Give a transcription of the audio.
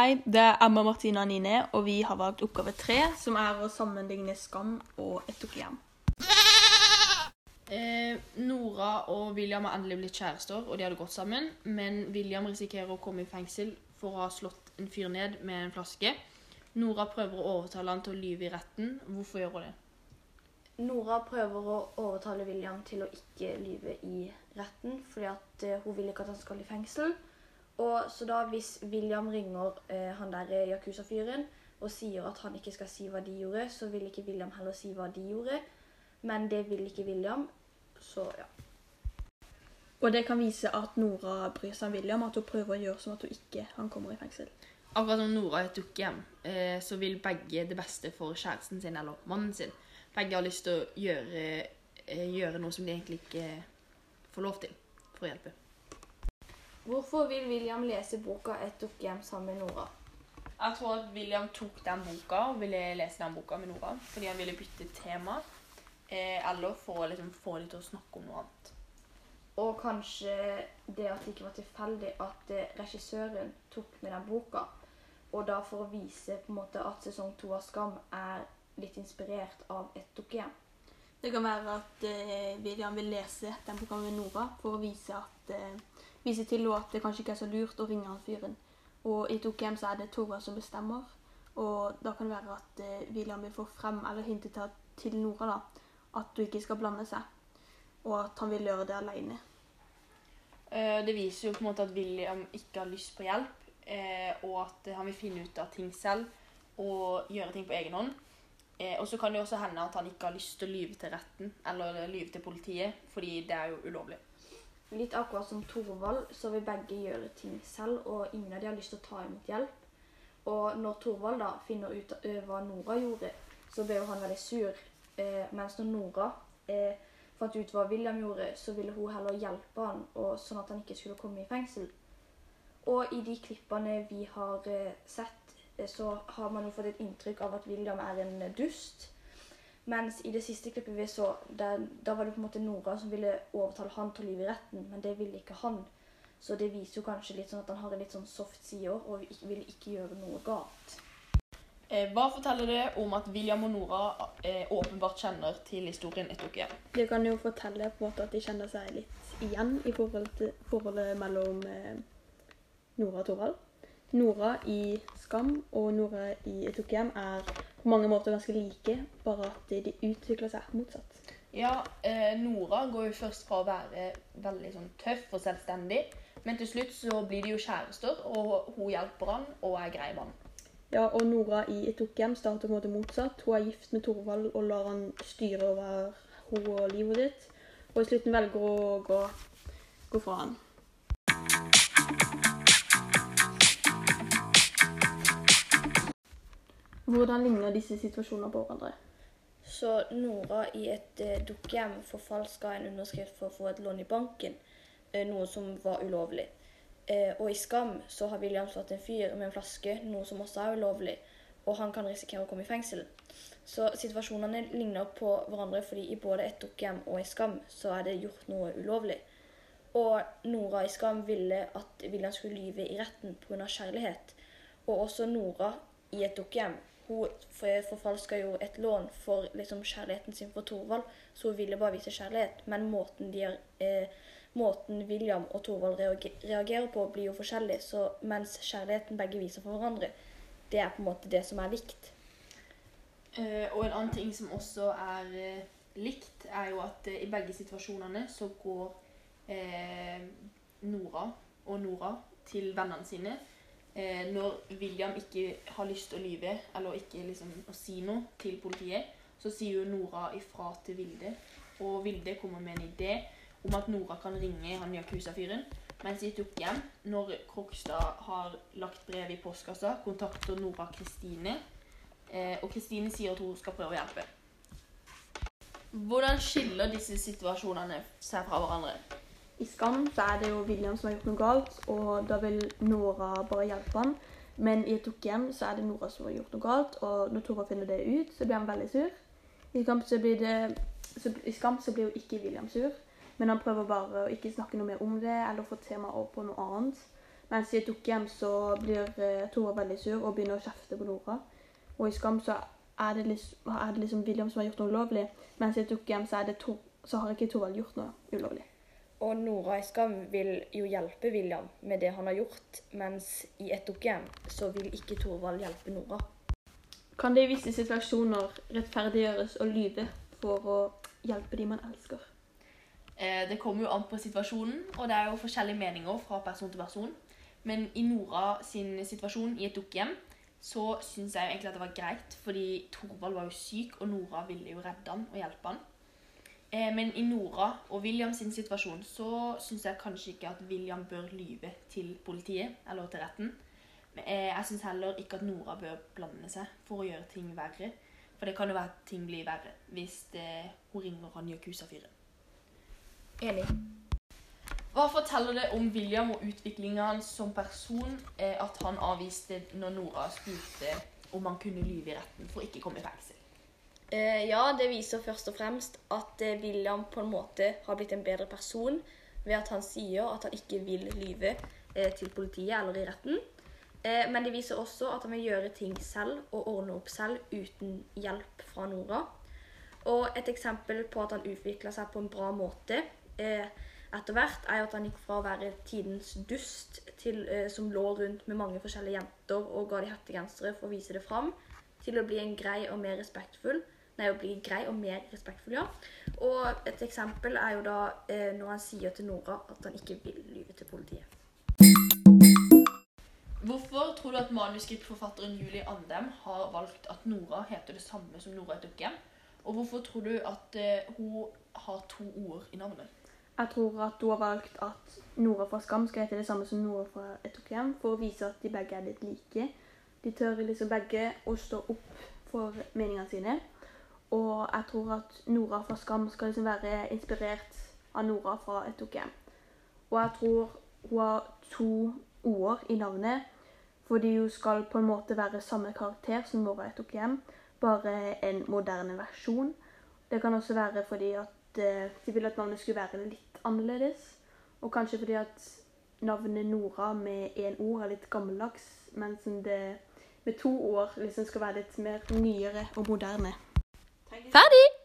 Hei, det er Emma Martina Nine, og vi har valgt oppgave tre, som er å sammenligne Skam og Et hjem. Eh, Nora og William har endelig blitt kjærester, og de hadde gått sammen. Men William risikerer å komme i fengsel for å ha slått en fyr ned med en flaske. Nora prøver å overtale han til å lyve i retten. Hvorfor gjør hun det? Nora prøver å overtale William til å ikke lyve i retten, fordi at eh, hun vil ikke at han skal i fengsel. Og så da hvis William ringer eh, han der Yakuza-fyren og sier at han ikke skal si hva de gjorde, så vil ikke William heller si hva de gjorde. Men det vil ikke William, så ja. Og det kan vise at Nora bryr seg om William, at hun prøver å gjøre som at hun ikke han kommer i fengsel. Akkurat som Nora er et dukkehjem, eh, så vil begge det beste for kjæresten sin eller mannen sin. Begge har lyst til å gjøre, eh, gjøre noe som de egentlig ikke får lov til, for å hjelpe. Hvorfor vil William lese boka 'Et dukkehjem' sammen med Nora? Jeg tror at William tok den boka og ville lese den boka med Nora fordi han ville bytte tema, eh, eller for å liksom få dem til å snakke om noe annet. Og kanskje det at det ikke var tilfeldig at eh, regissøren tok med den boka, og da for å vise på en måte at sesong to av Skam er litt inspirert av Et dukkehjem. Det kan være at eh, William vil lese den boka med Nora for å vise, at, eh, vise til henne at det kanskje ikke er så lurt å ringe han fyren. Og i Et hjem så er det Tora som bestemmer, og da kan det være at eh, William vil få frem, eller hinte til, til Nora, da, at hun ikke skal blande seg, og at han vil gjøre det alene. Eh, det viser jo på en måte at William ikke har lyst på hjelp, eh, og at han vil finne ut av ting selv og gjøre ting på egen hånd. Eh, og så kan det også hende at han ikke har lyst til å lyve til retten eller lyve til politiet, fordi det er jo ulovlig. Litt akkurat som Torvald, så vil begge gjøre ting selv, og ingen av de har lyst til å ta imot hjelp. Og når Torvald da finner ut hva Nora gjorde, så ble jo han veldig sur. Eh, mens når Nora eh, fant ut hva William gjorde, så ville hun heller hjelpe han, og sånn at han ikke skulle komme i fengsel. Og i de klippene vi har eh, sett, eh, så har man jo fått et inntrykk av at William er en dust. Mens i det siste klippet vi så, der, da var det på en måte Nora som ville overtale han til å lyve i retten, men det ville ikke han. Så det viser jo kanskje litt sånn at han har en litt sånn soft side og vil ikke gjøre noe galt. Eh, hva forteller det om at William og Nora eh, åpenbart kjenner til historien Et hjem? Det kan jo fortelle på en måte at de kjenner seg litt igjen i forhold til, forholdet mellom eh, Nora og Torvald. Nora i Skam og Nora i Et hjem er på mange måter ganske like, bare at de utvikler seg motsatt. Ja, eh, Nora går jo først fra å være veldig sånn tøff og selvstendig, men til slutt så blir de jo kjærester, og hun hjelper han og er grei med han. Ja, og Nora i Et hjem starter på en måte motsatt. Hun er gift med Torvald og lar han styre over hun og livet ditt. Og i slutten velger hun å gå, gå fra han. Hvordan ligner disse situasjonene på hverandre? Så Nora i et eh, dukkehjem forfalska en underskrift for å få et lån i banken, eh, noe som var ulovlig. Eh, og i Skam så har William slått en fyr med en flaske, noe som også er ulovlig. Og han kan risikere å komme i fengsel. Så situasjonene ligner på hverandre, fordi i både Et dukkehjem og i Skam så er det gjort noe ulovlig. Og Nora i Skam ville at William skulle lyve i retten pga. kjærlighet. Og også Nora i Et dukkehjem. Hun forfalska jo et lån for liksom, kjærligheten sin for Thorvald, så hun ville bare vise kjærlighet. Men måten de eh, måten William og Thorvald reagerer på, blir jo forskjellig. Så mens kjærligheten begge viser for hverandre, det er på en måte det som er likt. Eh, og en annen ting som også er eh, likt, er jo at uh, i begge situasjonene så går Nora og Nora til vennene sine. Når William ikke har lyst til å lyve eller ikke liksom, å si noe til politiet, så sier jo Nora ifra til Vilde. Og Vilde kommer med en idé om at Nora kan ringe han Yakuza-fyren. Mens de tok hjem, når Krokstad har lagt brev i postkassa, kontakter Nora Kristine. Eh, og Kristine sier at hun skal prøve å hjelpe. Hvordan skiller disse situasjonene seg fra hverandre? I Skam så er det jo William som har gjort noe galt, og da vil Nora bare hjelpe han. Men i et hjem så er det Nora som har gjort noe galt, og når Tora finner det ut, så blir han veldig sur. I Skam så blir, det, så, i skam så blir jo ikke William sur. Men han prøver bare å ikke snakke noe mer om det, eller få temaet over på noe annet. Mens i et dukkehjem så blir eh, Torvald veldig sur og begynner å kjefte på Nora. Og i Skam så er det, liksom, er det liksom William som har gjort noe ulovlig, mens i et dukkehjem så, så har ikke Torvald gjort noe ulovlig. Og Nora i vil jo hjelpe William med det han har gjort, mens i et dukkehjem så vil ikke Torvald hjelpe Nora. Kan det i visse situasjoner rettferdiggjøres å lyve for å hjelpe de man elsker? Eh, Det kommer jo an på situasjonen, og det er jo forskjellige meninger fra person til person. Men i Nora sin situasjon i et dukkehjem så syns jeg egentlig at det var greit, fordi Torvald var jo syk, og Nora ville jo redde han og hjelpe han. Eh, Men i Nora og William sin situasjon så syns jeg kanskje ikke at William bør lyve til politiet eller til retten. Men eh, jeg syns heller ikke at Nora bør blande seg for å gjøre ting verre. For det kan jo være at ting blir verre hvis det, hun ringer han Yakuza-fyren. Enig. Hva forteller det om William og utviklinga hans som person eh, at han avviste når Nora spurte om han kunne lyve i retten for ikke å komme i fengsel? Eh, ja, det viser først og fremst at eh, William på en måte har blitt en bedre person ved at han sier at han ikke vil lyve eh, til politiet eller i retten. Men det viser også at han vil gjøre ting selv og ordne opp selv uten hjelp fra Nora. Og et eksempel på at han utvikla seg på en bra måte etter hvert, er at han gikk fra å være tidens dust til, som lå rundt med mange forskjellige jenter og ga de hettegensere for å vise det fram, til å bli en grei og mer respektfull Nei, å bli grei og mer respektfull, ja. Og et eksempel er jo da eh, når han sier til Nora at han ikke vil lyve til politiet. Hvorfor tror du at manuskriptforfatteren Julie Andem har valgt at Nora heter det samme som Nora dukkehjem? Og hvorfor tror du at eh, hun har to ord i navnet? Jeg tror at hun har valgt at Nora fra Skam skal hete det samme som Nora fra et for å vise at de begge er litt like. De tør liksom begge å stå opp for meningene sine. Og jeg tror at Nora fra Skam skal liksom være inspirert av Nora fra et. Og jeg tror hun har to ord i navnet, fordi hun skal på en måte være samme karakter som Nora et bare en moderne versjon. Det kan også være fordi at eh, de ville at navnet skulle være litt annerledes. Og kanskje fordi at navnet Nora med én ord er litt gammeldags, mens det med to ord liksom skal være litt mer nyere og moderne. Ferdig!